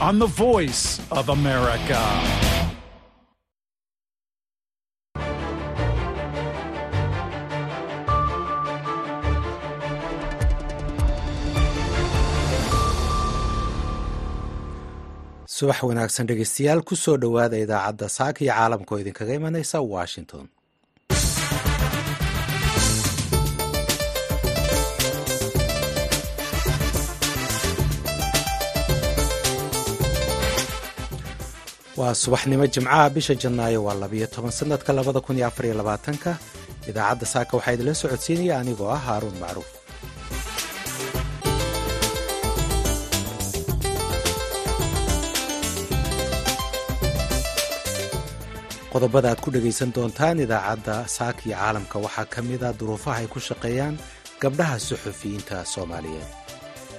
on the voice of America. subax wanaagsan dhegeystayaal ku soo dhowaada idaacadda saaka iyo caalamka oo idinkaga imanaysa washington waa subaxnimo jimcaha bisha janaayo waa labiyo toban sanadka labada kun iyo afariyo labaatanka. Idaacadda saaka waxaa idinla socodsiinaya anigoo ah haaruun macruuf. Qodobada aad ku dhegaysan doontaan idaacadda saaka iyo caalamka waxaa ka mid a duruufaha ay ku shaqeeyaan gabdhaha suxufiyiinta soomaaliyeed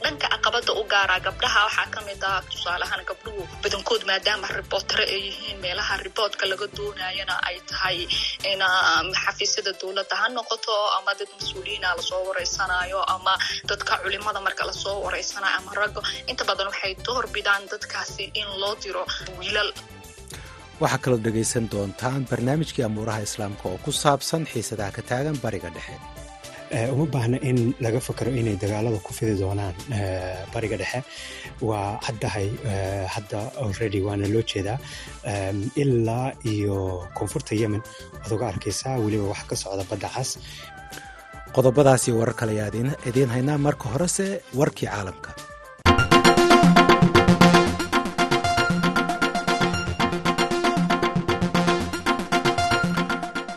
dhanka caqabada u gaaraa gabdhaha waxaa ka mid ah tusaaleahaan gabdhuhu badankood maadaama ribootare ay yihiin meelaha riboodka laga doonayana ay tahay in xafiisyada dowladda ha noqoto ama dad mas'uuliyiina la soo wareysanayo ama dadka culimada marka la soo wareysanayo ama raggo inta badan waxay door bidaan dadkaasi in loo diro wiilal. Waxaa kaloo dhegaysan doontaan barnaamijkii amuuraha islaamka oo ku saabsan xiisadaha ka taagan bariga dhexe uma baahna in laga fakaro inay dagaalada ku fidi doonaan bariga dhexe. Waa haddahay hadda already waana loo jeedaa ilaa iyo koonfurta yemen. Waad uga arkaysaa weliba wax ka socda badda cas qodobadaasi warar kale ayaa idiin haynaa marka horese warkii caalamka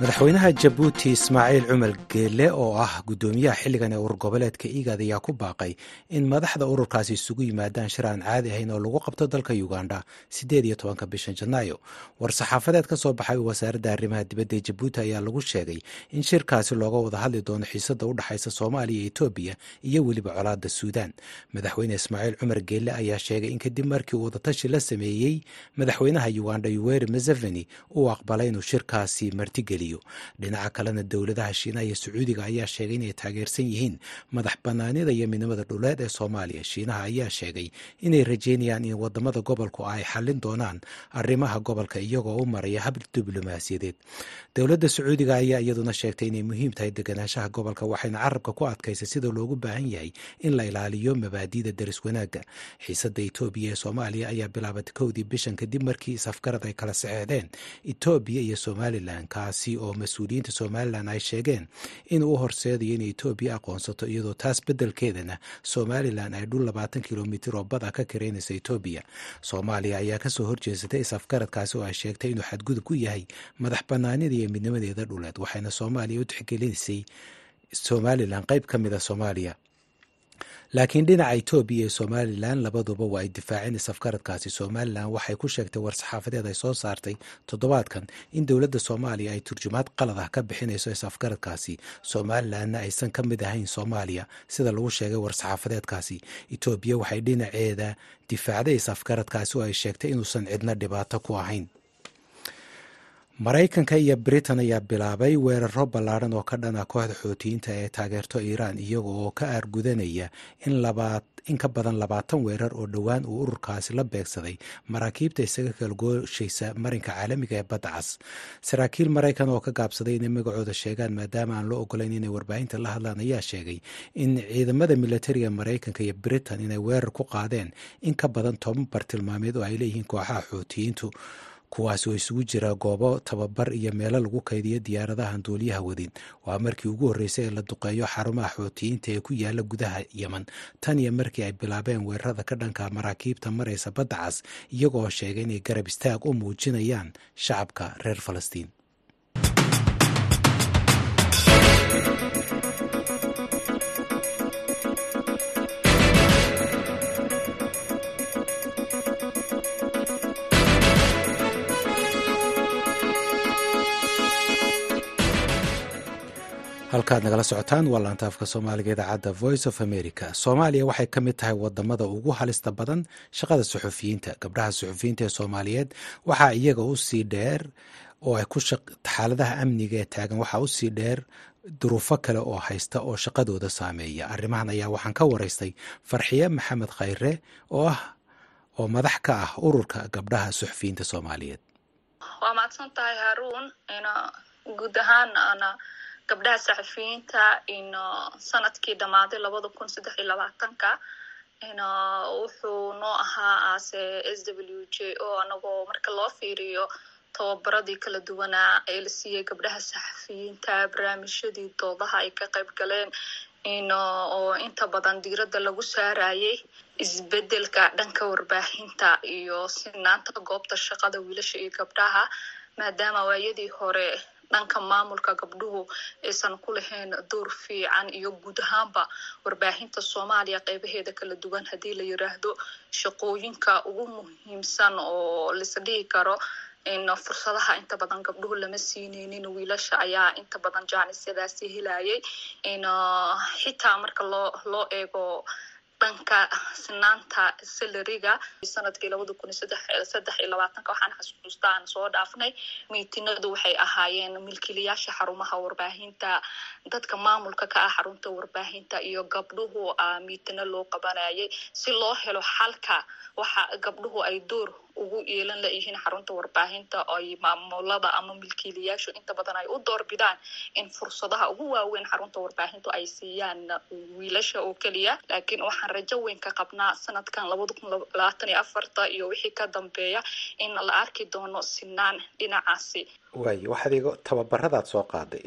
madaxweynaha jabuuti ismaaciil cumar geele oo ah guddoomiyaha xilligan ee urur goboleedka igaad ayaa ku baaqay in madaxda ururkaasi isugu yimaadaan shir aan caadi ahayn oo lagu qabto dalka uganda siddeed iyo tobanka bishan janaayo. War-saxaafadeed ka soo baxay wasaaradda arrimaha dibadda ee jabuuti ayaa lagu sheegay in shirkaasi looga wada hadli doono xiisada u dhexaysa soomaaliya iyo etoobiya iyo weliba colaadda suudaan. Madaxweyne ismaaciil cumar geele ayaa sheegay in kadib markii uu wadatashi la sameeyey madaxweynaha uganda yuweri museveni uu aqbalay inuu shirkaasi martigeliyo dhinaca kalena dowladaha shiinaha iyo sacuudiga ayaa sheegay inay taageersan yihiin madax banaanida iyo midnimada dhuleed ee soomaaliya. Shiinaha ayaa sheegay inay rajeynayaan in waddamada gobolku ay xallin doonaan arrimaha gobolka iyagoo u maraya hab diblomaasiyadeed. Dowladda sacuudiga ayaa iyaduna sheegtay inay muhiim tahay deganaanshaha gobolka waxayna carabka ku adkaysay sida loogu baahan yahay in la ilaaliyo mabaadi'da daris wanaagga. Xiisada etoobiya ee soomaaliya ayaa bilaabatay kowdii bishan kadib markii isafgarad ay kala saxeexdeen etoobiya iyo somalilan kaasi oo mas'uuliyiinta somalilan ay sheegeen in uu horseedayo in etoobiya aqoonsato iyadoo taas beddelkeedana somalilan ay dhul labaatan kilomitir oo bada ka karaynaysa etoobiya soomaaliya ayaa ka soo horjeesatay is-afgaradkaasi oo ay sheegtay inuu xadgudub ku yahay madax banaanida iyo midnimadeeda dhuleed waxayna soomaaliya u tixgelinaysay somalilan. Qayb ka mid a soomaaliya laakiin dhinaca etoobiya iyo somalilan labaduba waa ay difaaceen isafgaradkaasi somalilan waxay ku sheegtay war-saxaafadeed ay soo saartay toddobaadkan in dowladda soomaaliya ay turjumaad qalad ah ka bixinayso isafgaradkaasi somalilanna aysan ka mid ahayn soomaaliya sida lagu sheegay war-saxaafadeedkaasi etoobiya waxay dhinaceeda difaacday isafgaradkaasi oo ay sheegtay inuusan cidna dhibaato ku ahayn maraykanka iyo britain ayaa bilaabay weeraro ballaadhan oo ka dhana kooxda xootiyiinta ee taageerto iiraan iyaga oo ka aargudanaya in ka badan labaatan weerar oo dhowaan uu ururkaasi la beegsaday. Maraakiibta isaga kala gooshaysa marinka caalamiga ee badda cas saraakiil maraykan oo ka gaabsaday inay magacooda sheegaan maadaama aan loo ogolayn inay warbaahinta la hadlaan ayaa sheegay in ciidamada militariga maraykanka iyo britain inay weerar ku qaadeen in ka badan toban bartilmaameed oo ay leeyihiin kooxaha xootiyiintu kuwaas oo isugu jira goobo tababar iyo meelo lagu kaydiyo diyaaradahan duuliyaha wadin waa markii ugu horreysay ee la duqeeyo xarumaha xootiyiinta ee ku yaalla gudaha yemen. Tan iyo markii ay bilaabeen weerarada ka dhanka maraakiibta maraysa badda cas iyagoo sheegay inay garab istaag u muujinayaan shacabka reer falastiin halkaad nagala socotaan waa laantaafka soomaaliga idaacadda voice of america. Soomaaliya waxay ka mid tahay waddamada ugu halista badan shaqada suxufiyiinta gabdhaha suxufiyiinta ee soomaaliyeed waxaa iyaga u sii dheer oo ay ku amniga ee taagan waxaa u sii dheer duruufo kale oo haysta oo shaqadooda saameeya. Arrimahan ayaa waxaan ka waraystay farxiye maxamed khayre oo ah oo madax ka ah ururka gabdhaha suxufiyiinta soomaaliyeed gabdhaha saxafiyiinta in sannadkii dhammaaday labada kun saddex iyo labaatanka wuxuu noo ahaa aase s w j o anagoo marka loo fiiriyo tababaradii kala duwanaa ee la siiyey gabdhaha saxafiyiinta barnaamijyadii doodaha ay ka qayb galeen in oo inta badan diiradda lagu saarayay isbeddelka dhanka warbaahinta iyo sinaanta goobta shaqada wiilasha iyo gabdhaha maadaama waayadii hore dhanka maamulka gabdhuhu aysan ku lahayn door fiican iyo guud ahaanba warbaahinta soomaaliya qeybaheeda kala duwan haddii la yiraahdo shaqooyinka ugu muhiimsan oo lais dhihi karo in fursadaha inta badan gabdhuhu lama siineynin wiilasha ayaa inta badan jaanisyadaasi helayay in xitaa marka loo loo eego dhanka sinaanta salariga sannadkii labada kun saddex iyo labaatanka waxaan xasuusta aan soo dhaafnay. Miitinadu waxay ahaayeen milkiilayaasha xarumaha warbaahinta dadka maamulka ka ah xarunta warbaahinta iyo gabdhuhu miitino loo qabanayay si loo helo xalka waxa gabdhuhu ay door ugu yeelan layihiin xarunta warbaahinta ay maamulada ama milkiilayaashu inta badan ay u doorbidaan in fursadaha ugu waaweyn xarunta warbaahintu ay siiyaan wiilasha oo keliya. Laakiin waxaan rajo weyn ka qabnaa sanadkan labada kun labaatan iyo afarta iyo wixii ka dambeeya in la arki doono sinaan dhinacaasi. Waayo waxaad iga tababaradaad soo qaaday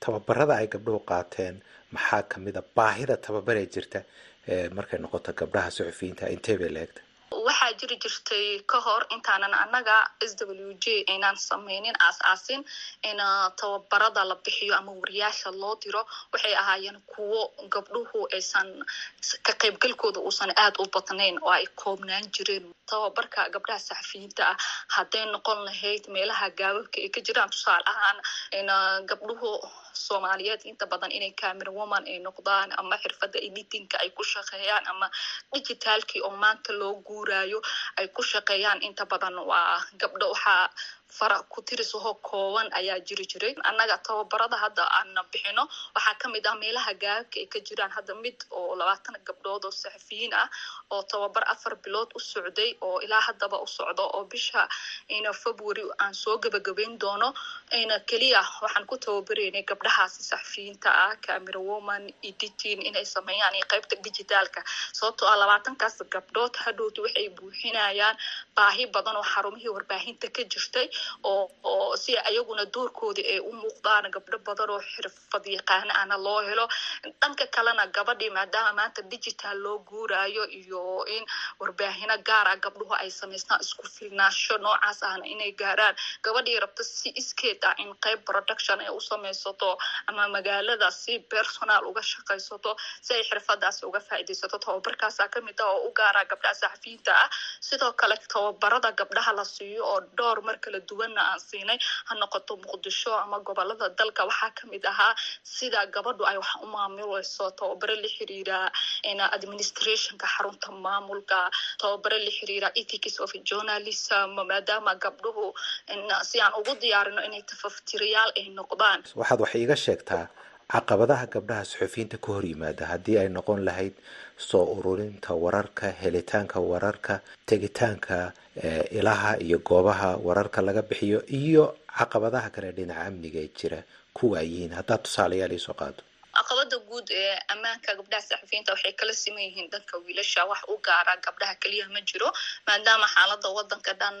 tababarada ay gabdhuhu qaateen maxaa ka mid a baahida tababaree jirta markay noqoto gabdhaha suxufiyiinta intee bay la-egta waxaa jiri jirtay ka hor intaanan annaga s w j aynaan sameynin aas-aasin in tababarada la bixiyo ama wariyaasha loo diro. Waxay ahaayeen kuwo gabdhuhu aysan ka qaybgalkooda uusan aada u badnayn oo ay koobnaan jireen. Tababarka gabdhaha saxafiyiinta ah hadday noqon lahayd meelaha gaababka ay ka jiraan tusaale ahaan in gabdhuhu soomaaliyeed inta badan inay camera woman ay noqdaan ama xirfadda editinka ay ku shaqeeyaan ama digitaalkii oo maanta loo guurayo ay ku shaqeeyaan. Inta badan waa gabdho waxaa fara ku tirisahoo kooban ayaa jiri jiray. Annaga tababarada hadda aan bixino waxaa ka mid ah meelaha gaababka ay ka jiraan hadda mid oo labaatan gabdhood oo saxafiyiin ah oo tababar afar bilood u socday oo ilaa haddaba u socdo oo bisha ina february aan soo gebagabeyn doono. Ina keliya waxaan ku tababareynay gabdhahaasi saxafiyiinta ah camera woman editing inay sameeyaan iyo qaybta digitaalka sababtoo ah labaatankaas gabdhood hadhowti waxay buuxinayaan baahi badan oo xarumihii warbaahinta ka jirtay oo si ayaguna doorkoodii ay u muuqdaan gabdho badan oo xirfad yaqaana ana loo helo. Dhanka kalena gabadhii maadaama maanta digital loo guurayo iyo in warbaahino gaara gabdhuhu ay samaystaan isku filnaasho noocaas ahna inay gaaraan. Gabadhii rabto si iskeed ah in qayb production ay u samaysato ama magaalada si personal uga shaqaysato si ay xirfadaasi uga faa'iidaysato. Tababarkaasa ka mid ah oo u gaara gabdhaha saxafiyiinta ah sidoo kale tababarada gabdhaha la siiyo oo dhowr mar kala duwanna aan siinay ha noqoto muqdisho ama gobollada dalka waxaa ka mid ahaa sida gabadhu ay wax u maamuleyso tababaro la xiriira administrationka xarunta maamulka tababaro la xiriira ethics of journalism maadaama gabdhuhu si aan ugu diyaarino inay tafaftirayaal ay noqdaan. Waxaad wax iiga sheegtaa caqabadaha gabdhaha suxufiyiinta ka hor yimaada haddii ay noqon lahayd soo ururinta wararka helitaanka wararka tegitaanka ilaha iyo goobaha wararka laga bixiyo iyo caqabadaha kale dhinaca amniga ee jira kuwa ay yihiin haddaad tusaalayaal iisoo qaado caqabada guud ee ammaanka gabdhaha saxafiyiinta waxay kala siman yihiin dhanka wiilasha. Wax u gaara gabdhaha keliya ma jiro maadaama xaalada wadanka dhan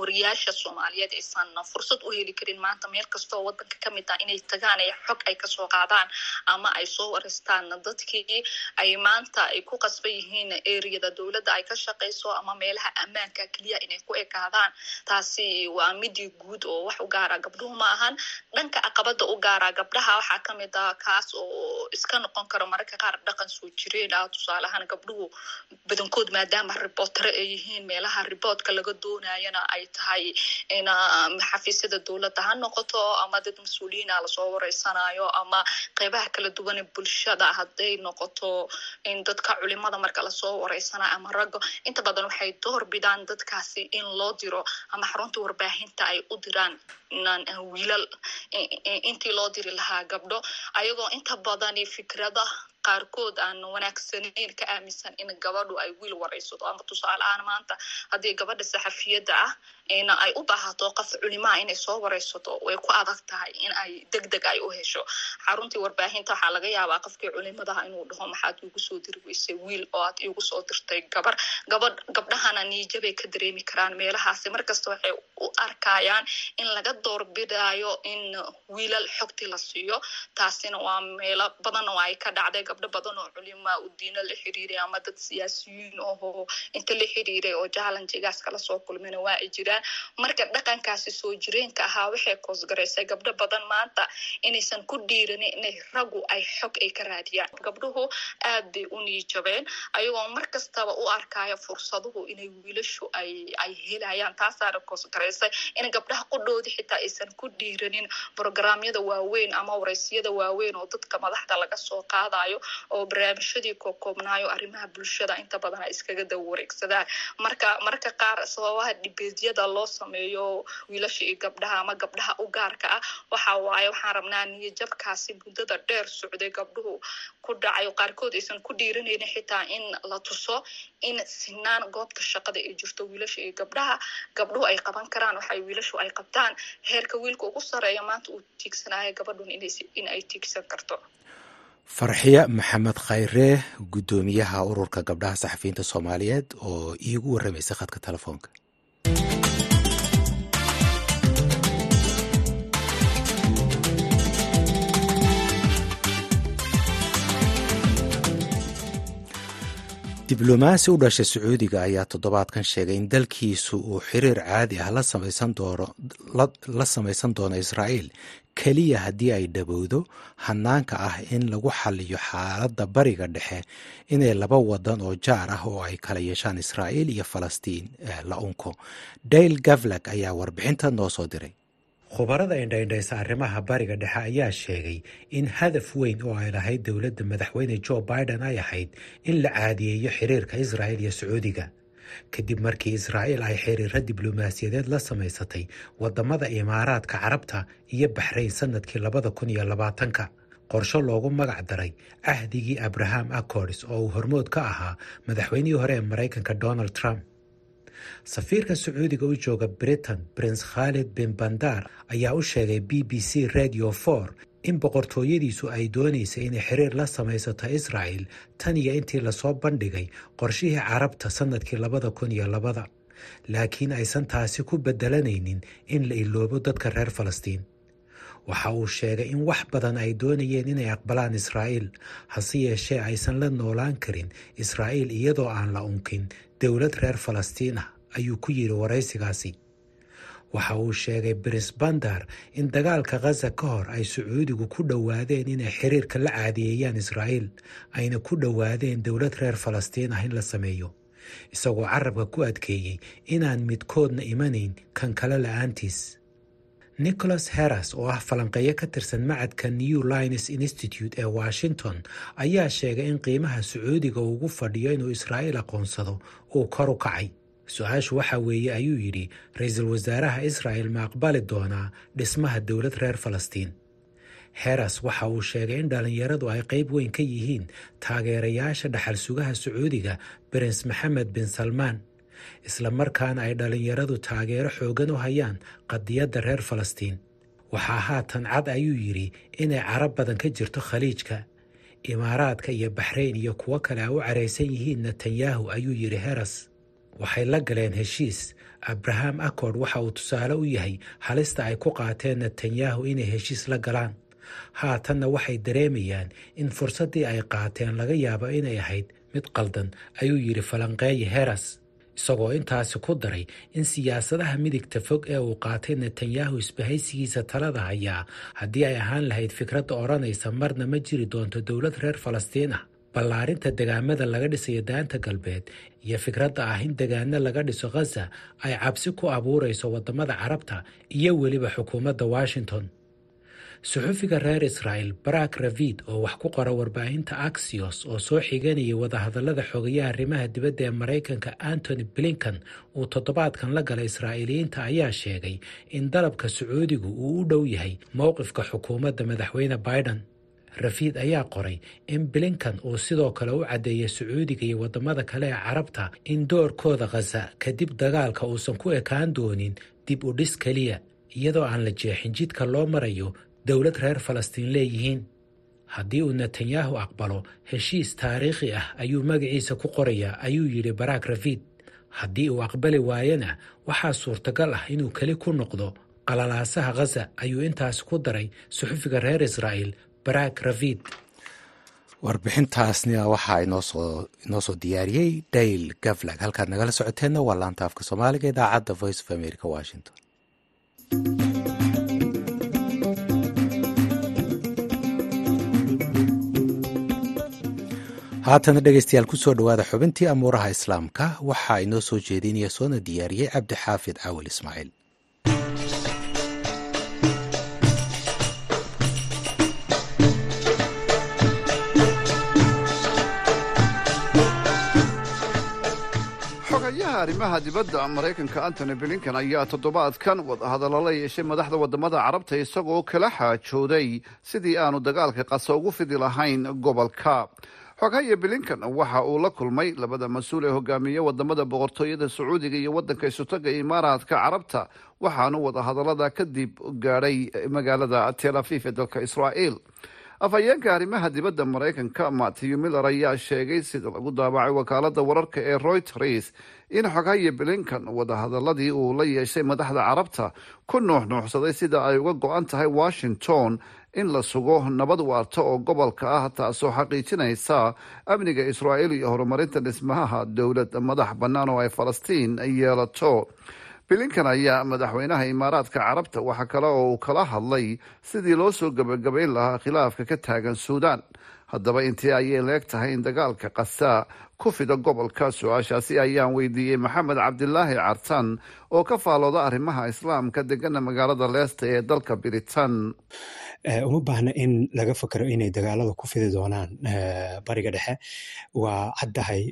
wariyaasha soomaaliyeed aysan fursad u heli karin. Maanta meel kastoo wadanka ka mid ah inay tagaan ee xog ay ka soo qaadaan ama ay soo waristaan. Dadkii ay maanta ay ku qasban yihiin eriyada dowladda ay ka shaqayso ama meelaha ammaanka keliya inay ku ekaadaan taasi waa midii guud oo wax u gaara gabdhuhu ma ahan. Dhanka caqabada u gaara gabdhaha waxaa ka mid ah kaas oo iska noqon karo mararka qaar dhaqan soo jireen ah tusaale ahaan gabdhuhu badankood maadaama ribootare ay yihiin meelaha riboodka laga doonayana ay tahay in xafiisyada dowladda ha noqoto ama dad mas'uuliyiina la soo wareysanayo ama qeybaha kala duwane bulshada hadday noqoto in dadka culimada marka la soo wareysanayo ama raggo inta badan waxay door bidaan dadkaasi in loo diro ama xarunta warbaahinta ay u diraan wiilal intii loo diri lahaa gabdho. Ayagoo inta badani fikrada qaarkood aan wanaagsanayn ka aaminsan in gabadhu ay wiil waraysato ama tusaale ahaan maanta haddii gabadha saxafiyadda ah ay u baahato qof culimaa inay soo waraysato way ku adag tahay in ay deg deg ay u hesho. Xaruntii warbaahinta waxaa laga yaabaa qofkii culimadaha inuu dhaho maxaad iigu soo diri weysay wiil oo aad iigu soo dirtay gabar. Gabadh gabdhahana niijabay ka dareemi karaan meelahaasi. Markasta waxay u arkayaan in laga doorbidaayo in wiilal xogti la siiyo. Taasina waa meelo badan oo ay ka dhacday. Gabdho badan oo culimaa u diino la xiriiray ama dad siyaasiyiin ahoo inta la xiriiray oo jallanjigaas kala soo kulmina waa ay jiraan marka dhaqankaasi soo jireenka ahaa waxay koosgaraysay gabdho badan maanta inaysan ku dhiiranin inay raggu ay xog ay ka raadiyaan. Gabdhuhu aad bay u niijabeen ayagoo mar kastaba u arkaya fursaduhu inay wiilashu ay ay helayaan. Taasaana koosgaraysay in gabdhaha qudhoodii xitaa aysan ku dhiiranin brograamyada waaweyn ama waraysiyada waaweyn oo dadka madaxda laga soo qaadayo oo barnaamijyadii koobkoobnaayo arrimaha bulshada. Inta badan ay iskaga dawareegsadaan marka marka qaar sababaha dhibeedyada loo sameeyo wiilasha iyo gabdhaha ama gabdhaha u gaarka ah. Waxa waaye waxaan rabnaa niyajabkaasi muddada dheer socday gabdhuhu ku dhacayo qaarkood aysan ku dhiiranaynin xitaa in la tuso in sinaan goobta shaqada ay jirto wiilasha iyo gabdhaha. Gabdhuhu ay qaban karaan waxay wiilashu ay qabtaan. Heerka wiilka ugu sareeya maanta uu tiigsanaayo gabadhun in ay tiigsan karto. Farxiya maxamed khayre guddoomiyaha ururka gabdhaha saxafiyiinta soomaaliyeed oo iigu warramaysa khadka telefoonka diblomaasi u dhashay sacuudiga ayaa toddobaadkan sheegay in dalkiisu uu xiriir caadi ah la samaysan doono israa'iil. Keliya haddii ay dhowowdo hanaanka ah in lagu xaliyo xaaladda bariga dhexe inay laba wadan oo jaar ah oo ay kala yeeshaan israa'iil iyo falastiin la unko. Dale gavlag ayaa warbixinta noo soo diray khubarada indhaindhaysa arrimaha bariga dhexe ayaa sheegay in hadaf weyn oo ay lahayd dowladda madaxweyne joe biden ay ahayd in la caadiyeeyo xiriirka israa'il iyo sacuudiga. Kadib markii israa'iil ay xiriiro diblomaasiyadeed la samaysatay waddamada imaaraadka carabta iyo baxrayn sannadkii labada kun iyo labaatanka qorsho loogu magac daray ahdigii abraham accords oo uu hormood ka ahaa madaxweynihii hore ee maraykanka donald trump safiirka sacuudiga u jooga britain prince khalid bin bandar ayaa u sheegay b b c radio for in boqortooyadiisu ay doonaysay inay xiriir la samaysato israa'el tan iyo intii la soo bandhigay qorshihii carabta sannadkii labada kun iyo labada. Laakiin aysan taasi ku bedelanaynin in la iloobo dadka reer falastiin. Waxa uu sheegay in wax badan ay doonayeen inay aqbalaan israa'iil hase yeeshee aysan la noolaan karin israa'iil iyadoo aan la unkin dowlad reer falastiin ah ayuu ku yidhi waraysigaasi. Waxa uu sheegay bris bandar in dagaalka khaza ka hor ay sacuudigu ku dhowaadeen inay xiriirka la caadiyeeyaan israa'iil ayna ku dhowaadeen dowlad reer falastiin ah in la sameeyo isagoo carabka ku adkeeyey inaan midkoodna imanayn kan kale la'aantiis nicholas harras oo ah falanqeeyo ka tirsan macadka new lines institute ee washington ayaa sheegay in qiimaha sacuudiga uu ugu fadhiyo inuu israa'iil aqoonsado uu kor u kacay. Su'aashu waxa weeye ayuu yidhi ra'iisul wasaaraha israa'el ma aqbali doonaa dhismaha dowlad reer falastiin. Heras waxa uu sheegay in dhallinyaradu ay qayb weyn ka yihiin taageerayaasha dhaxal sugaha sacuudiga brins maxamed bin salmaan isla markaana ay dhallinyaradu taageero xooggan u hayaan qadiyadda reer falastiin. Waxaa haatan cad ayuu yidhi inay carab badan ka jirto khaliijka. Imaaraadka iyo baxrayn iyo kuwo kale ay u caraysan yihiin netanyahu ayuu yidhi heras. Waxay la galeen heshiis. Abraham accord waxa uu tusaale u yahay halista ay ku qaateen netanyahu inay heshiis la galaan. Haatanna waxay dareemayaan in fursaddii ay qaateen laga yaabo inay ahayd mid qaldan ayuu yidhi falanqeeye heras isagoo intaasi ku daray in siyaasadaha midigta fog ee uu qaatay netanyahu isbahaysigiisa talada hayaa haddii ay ahaan lahayd fikradda odhanaysa marna ma jiri doonto dowlad reer falastiin ah. Ballaarinta degaamada laga dhisayo daanta galbeed iyo fikradda ah in degaano laga dhiso khaza ay cabsi ku abuurayso waddamada carabta iyo weliba xukuumadda washington suxufiga reer israa'el barak ravid oo wax ku qora warbaahinta axios oo soo xiganayay wadahadallada xogayaha arrimaha dibadda ee maraykanka antony blinkan uu toddobaadkan la galay israa'iiliyiinta ayaa sheegay in dalabka sacuudigu uu u dhow yahay mowqifka xukuumadda madaxweyne biden. Rafiid ayaa qoray in blinkan uu sidoo kale u caddeeyay sacuudiga iyo waddamada kale ee carabta in doorkooda khaza kadib dagaalka uusan ku ekaan doonin dib u dhis keliya iyadoo aan la jeexin jidka loo marayo dowlad reer falastiin leeyihiin haddii uu netanyahu aqbalo heshiis taariikhi ah ayuu magaciisa ku qorayaa ayuu yidhi baraak rafiid haddii uu aqbali waayana waxaa suurtagal ah inuu keli ku noqdo qalalaasaha khaza ayuu intaas ku daray suxufiga reer israa'iil baraak rafiid warbixintaasna waxaa inoo soo diyaariyey dayl gavlag halkaad nagala socoteenna waa laanta afka soomaaliga idaacadda voice of america washington haatana dhegeystayaal ku soo dhowaada xubintii amuuraha islaamka waxaa inoo soo jeedinaya soona diyaariyey cabdixaafid caawil ismaaciil arrimaha dibadda maraykanka antony blinken ayaa toddobaadkan wadahadallo la yeeshay madaxda waddamada carabta isagoo kala xaajooday sidii aanu dagaalka qasa ugu fidi lahayn gobolka xoghaye blinken waxa uu la kulmay labada mas'uul ee hogaamiye waddamada boqortooyada sacuudiga iyo wadanka isotaga imaaraadka carabta waxaanu wadahadallada kadib gaadhay magaalada tel afiif ee dalka israa'iil. Afhayeenka arrimaha dibadda maraykanka matthew miller ayaa sheegay sida lagu daabacay wakaalada wararka ee reuters in xoghaye blinken wadahadaladii uu la yeeshay madaxda carabta ku nuuxnuuxsaday sida ay uga go-an tahay washington in la sugo nabad waarta oo gobolka ah taasoo xaqiijinaysa amniga israa'iil iyo horumarinta dhismaha dowlad madax bannaan oo ay falastiin yeelato. Blinkan ayaa madaxweynaha imaaraadka carabta waxa kale oo uu kala hadlay sidii loo soo gebagabayn lahaa khilaafka ka taagan suudaan haddaba intii ayay leeg tahay in dagaalka qasaa ku fida gobolka su'aashaasi ayaan weydiiyey maxamed cabdilaahi cartan oo ka faalooda arrimaha islaamka degana magaalada leesta ee dalka biritan uma baahna in laga fakero inay dagaalada ku fidi doonaan bariga dhexe. Waa caddahay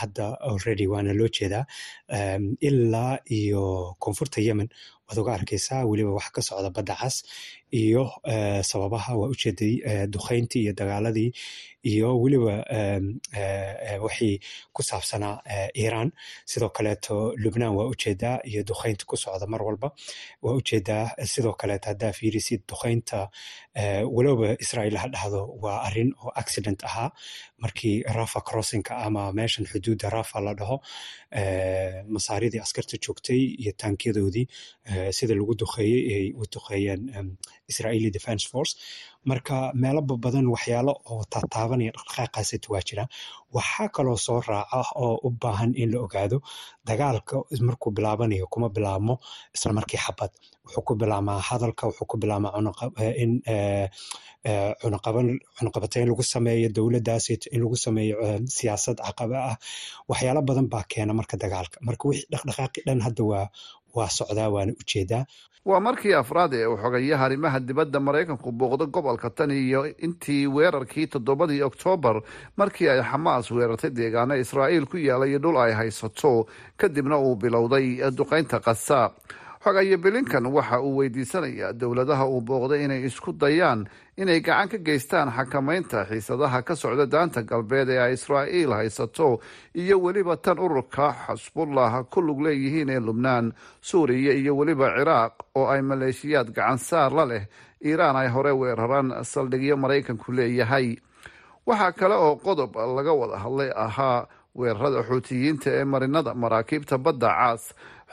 hadda already waana loo jeedaa ilaa iyo koonfurta yemen. Waad uga arkaysaa weliba wax ka socda badda cas iyo sababaha waa ujeeday dukayntii iyo dagaaladii iyo weliba wixii ku saabsanaa iiraan. Sidoo kaleeto lubnaan waa u jeedaa iyo dukaynta ku socda mar walba waa u jeedaa sidoo kaleeto haddaa fiirisid dukaynta waloba israa'iil ha dhahdo waa arrin oo accident ahaa. Markii rafa crossinka ama meeshan xuduudda rafa la dhaho masaaridii askarta joogtay iyo taankiyadoodii sida lagu duqeeyey ay u duqeeyeen israeli defense force. Marka meelo badan waxyaalo oo taataabanaya dhaqdhaqaaqaasita waa jira waxaa kaloo soo raaca oo u baahan in la ogaado dagaalka markuu bilaabanayo kuma bilaabmo isla xabad. Wuxuu ku bilaabmaa hadalka wuxuu ku bilaabmaa in cunaqabatayn lagu sameeyo dowladdaas in lagu sameeyo siyaasad caqaba ah. Waxyaalo badan baa keena marka dagaalka. Marka wixii dhaqdhaqaaqi dhan hadda waa waa socdaa waana u jeedaa waa markii afraad ee uu xogayaha arrimaha dibadda maraykanku booqdo gobolka tan iyo intii weerarkii toddobadii oktoobar markii ay xamaas weerartay deegaano israa'iil ku yaalayo dhul ay haysato kadibna uu bilowday duqaynta kasa xogaye blinkan waxa uu weydiisanayaa dowladaha uu booqday inay isku dayaan inay gacan ka geystaan xakamaynta xiisadaha ka socda daanta galbeed ee ay israa'iil haysato iyo weliba tan ururka xasbullah ku lug leeyihiin ee lubnaan suuriya iyo weliba ciraaq oo ay maleeshiyaad gacan saar la leh iiraan ay hore weeraraan saldhigyo maraykanku leeyahay. Waxaa kale oo qodob laga wada hadlay ahaa weerarada xuutiyiinta ee marinada maraakiibta badda caas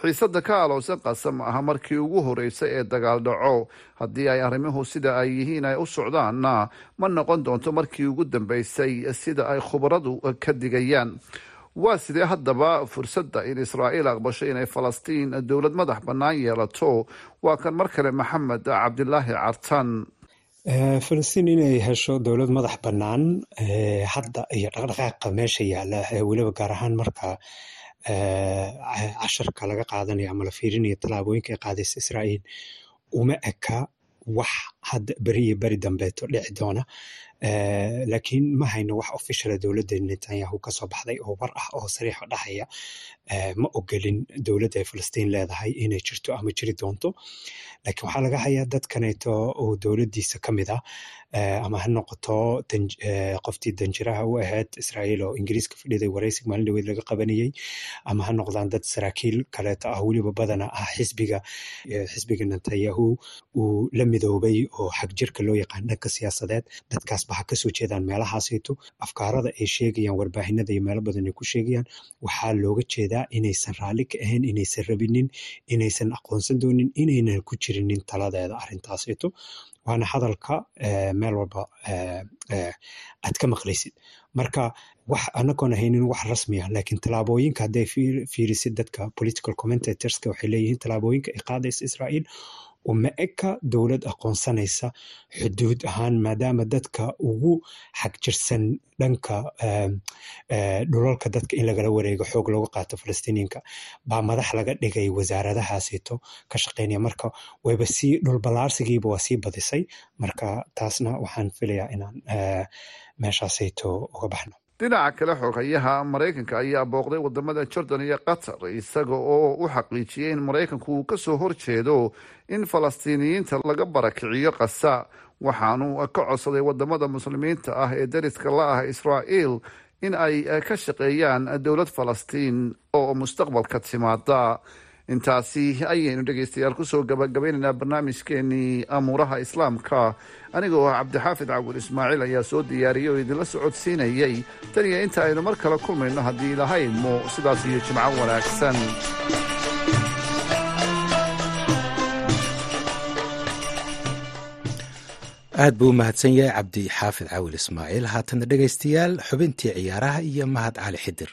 xiisada ka alowsan qasam aha markii ugu horeysay ee dagaal dhaco. Haddii ay arrimuhu sida ay yihiin ay u socdaanna ma noqon doonto markii ugu dambeysay sida ay khubaradu ka digayaan. Waa sidee haddaba fursadda in israa'iil aqbasho inay falastiin dowlad madax bannaan yeelato? Waa kan mar kale maxamed cabdilaahi cartan. Falastiin inay hesho dowlad madax bannaan hadda iyo dhaqdhaqaaqa meesha yaalla weliba gaar ahaan marka casharka laga qaadanayo ama la fiirinayo tallaabooyinka ay qaadaysa israa'iil uma eka wax hadda beri iyo beri dambeeto dhici doona. Laakiin ma hayno wax officiala dowladda netanyahu ka soo baxday oo war ah oo sariixo dhahaya. Ma ogolin dowladda ay falastiin leedahay inay jirto ama jiri doonto. Laakiin waxaa laga hayaa dad kaneeto oo dowladdiisa ka mid ah ama ha noqoto qoftii danjiraha u ahayd israa'iil oo ingiriiska fadhiday wareysig maalin dhaweed laga qabanayey ama ha noqdaan dad saraakiil kaleeto ah weliba badana ah xisbiga xisbiga netanyahu uu la midoobay oo xagjirka loo yaqaan dhanka siyaasadeed. Dadkaasba ha ka soo jeedaan meelahaasayto afkaarada ay sheegayaan warbaahinada iyo meelo badan ay ku sheegayaan. Waxaa looga jeedaa inaysan raalli ka ahayn inaysan rabinin inaysan aqoonsan doonin inaynan ku jirinin taladeeda arrintaasayto waana hadalka meel walba aad ka maqlaysid. Marka wax anagoon haynin wax rasmi ah laakiin tallaabooyinka hadday fiirisid dadka political commentatorska waxay leeyihiin tallaabooyinka ay qaadaysa israa'iil uma eka dowlad aqoonsanaysa xuduud ahaan maadaama dadka ugu xagjirsan dhanka dhulalka dadka in lagala wareego xoog looga qaato falastiiniinka baa madax laga dhigay wasaaradahaasito ka shaqeynaya. Marka wayba sii dhulbalaarsigiiba waa sii badisay. Marka taasna waxaan filayaa inaan meeshaasayto uga baxno dhinaca kale xogayaha maraykanka ayaa booqday waddamada jordan iyo qatar isaga oo u xaqiijiyey in maraykanku uu ka soo horjeedo in falastiiniyiinta laga barakiciyo kasa waxaanu ka codsaday waddamada muslimiinta ah ee dariska la ah israa'iil in ay ka shaqeeyaan dowlad falastiin oo mustaqbalka timaada intaasi ayaynu dhegeystayaal ku soo gabagabaynaynaa barnaamijkeenii amuuraha islaamka. Aniga oo cabdixaafid cawil ismaaciil ayaa soo diyaariyey oo idinla socodsiinayey tan iyo inta aynu mar kale kulmayno haddii ilahaydmo sidaas iyo jimco wanaagsan. Aad buu mahadsan yahay cabdi xaafid cawil ismaaciil. Haatana dhegaystayaal xubintii ciyaaraha iyo mahad cali xidir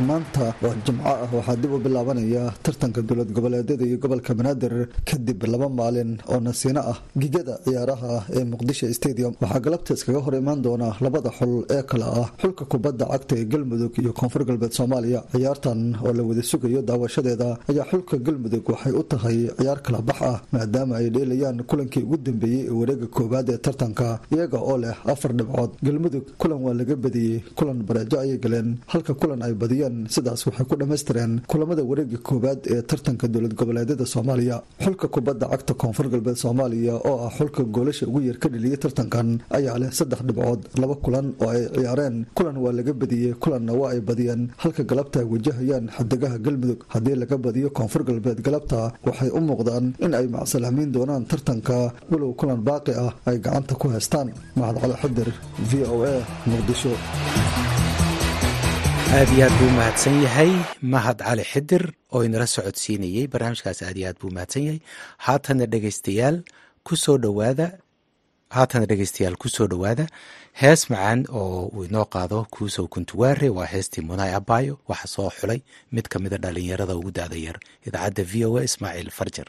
maanta oo jimco ah waxaa dib u bilaabanaya tartanka dowlad goboleedyada iyo gobolka banaadir kadib laba maalin oo nasiino ah gigada ciyaaraha ee muqdisho stadium. Waxaa galabta iskaga hor imaan doona labada xul ee kale ah xulka kubadda cagta ee galmudug iyo koonfur galbeed soomaaliya. Ciyaartan oo la wada sugayo daawashadeeda ayaa xulka galmudug waxay u tahay ciyaar kala bax ah maadaama ay dheelayaan kulankii ugu dambeeyey ee wareega koowaad ee tartanka iyaga oo leh afar dhibcood. Galmudug kulan waa laga badiyey kulan bareejo ayay galeen halka kulan ay badiyeen sidaas waxay ku dhammaystireen kulamada wareega koowaad ee tartanka dowlad goboleedyada soomaaliya. Xulka kubadda cagta koonfur galbeed soomaaliya oo ah xulka goolasha ugu yar ka dheliyay tartankan ayaa leh saddex dhibcood laba kulan oo ay ciyaareen. Kulan waa laga badiyey kulanna waa ay badiyeen. Halka galabta ay wajahayaan xadigaha galmudug haddii laga badiyo koonfur galbeed galabta waxay u muuqdaan in ay macsalamiin doonaan tartanka walow kulan baaqi ah ay gacanta ku haystaan. Mahad cali xidir v o a muqdisho aad iyo aad buu mahadsan yahay. Mahad cali xidir oo inala socodsiinayey barnaamijkaas aad iyo aad buu mahadsan yahay. Haatana dhegeystayaal ku soo dhowaada haatana dhegeystayaal ku soo dhowaada. Hees macaan oo uu inoo qaado kuusow kuntuwaare waa heestii munaay abayo waxaa soo xulay. Mid ka mida dhalinyarada ugu daada yar idaacadda v o a ismaaciil farjar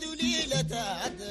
بعد وليلة عدى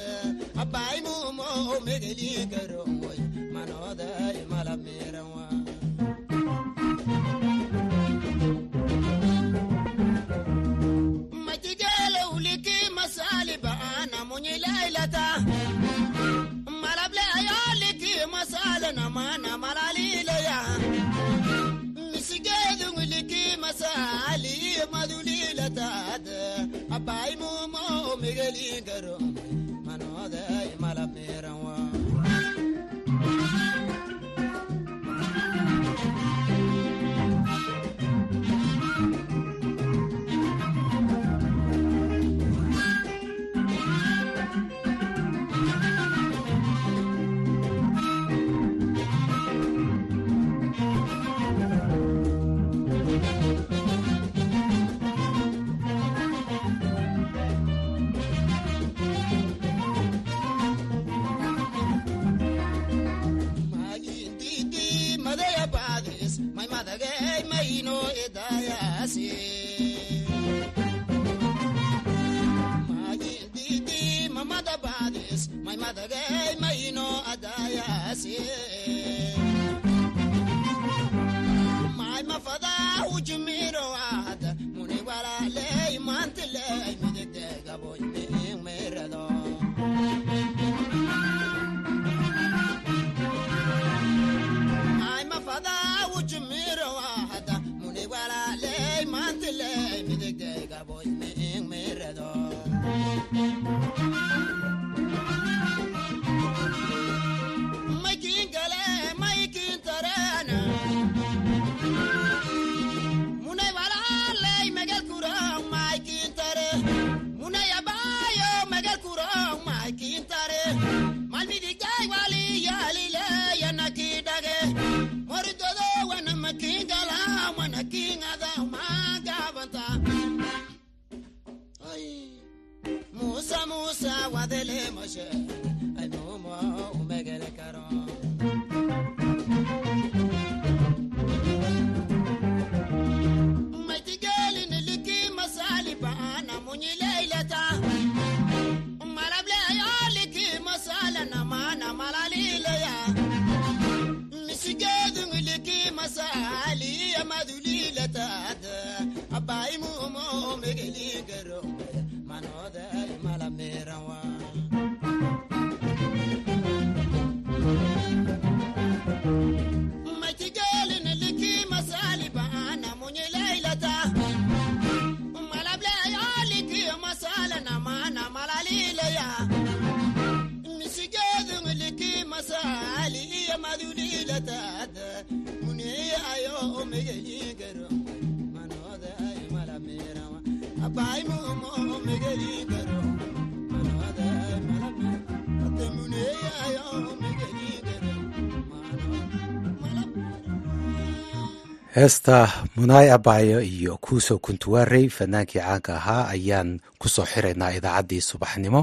heesta munaay abaayo iyo kuusoo kuntuwarey fanaankii caanka ahaa ayaan ku soo xiraynaa idaacaddii subaxnimo.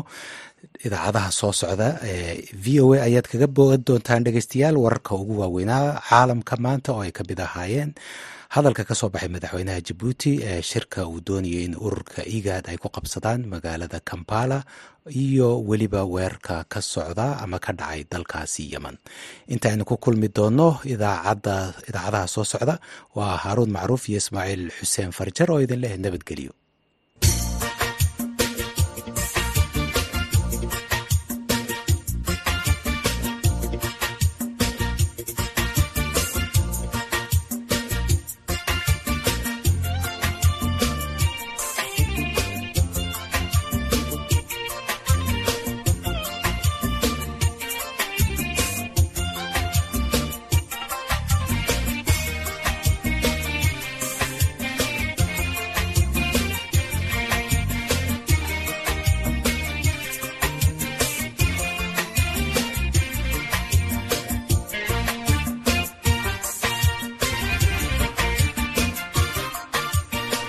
Idaacadaha soo socda eh, v o a ayaad kaga boogan doontaan dhegeystayaal wararka ugu waaweynaa caalamka maanta oo ay ka mid ahaayeen hadalka ka soo baxay madaxweynaha jabuuti ee shirka uu doonayay in ururka igaad ay ku qabsadaan magaalada kambala iyo weliba weerarka ka socda ama ka dhacay dalkaasi yemen. Intaaynu ku kulmi doonno idaacadaha soo socda waa haaruun macruuf iyo ismaaciil xuseen farjar oo idinleh nabadgelyo.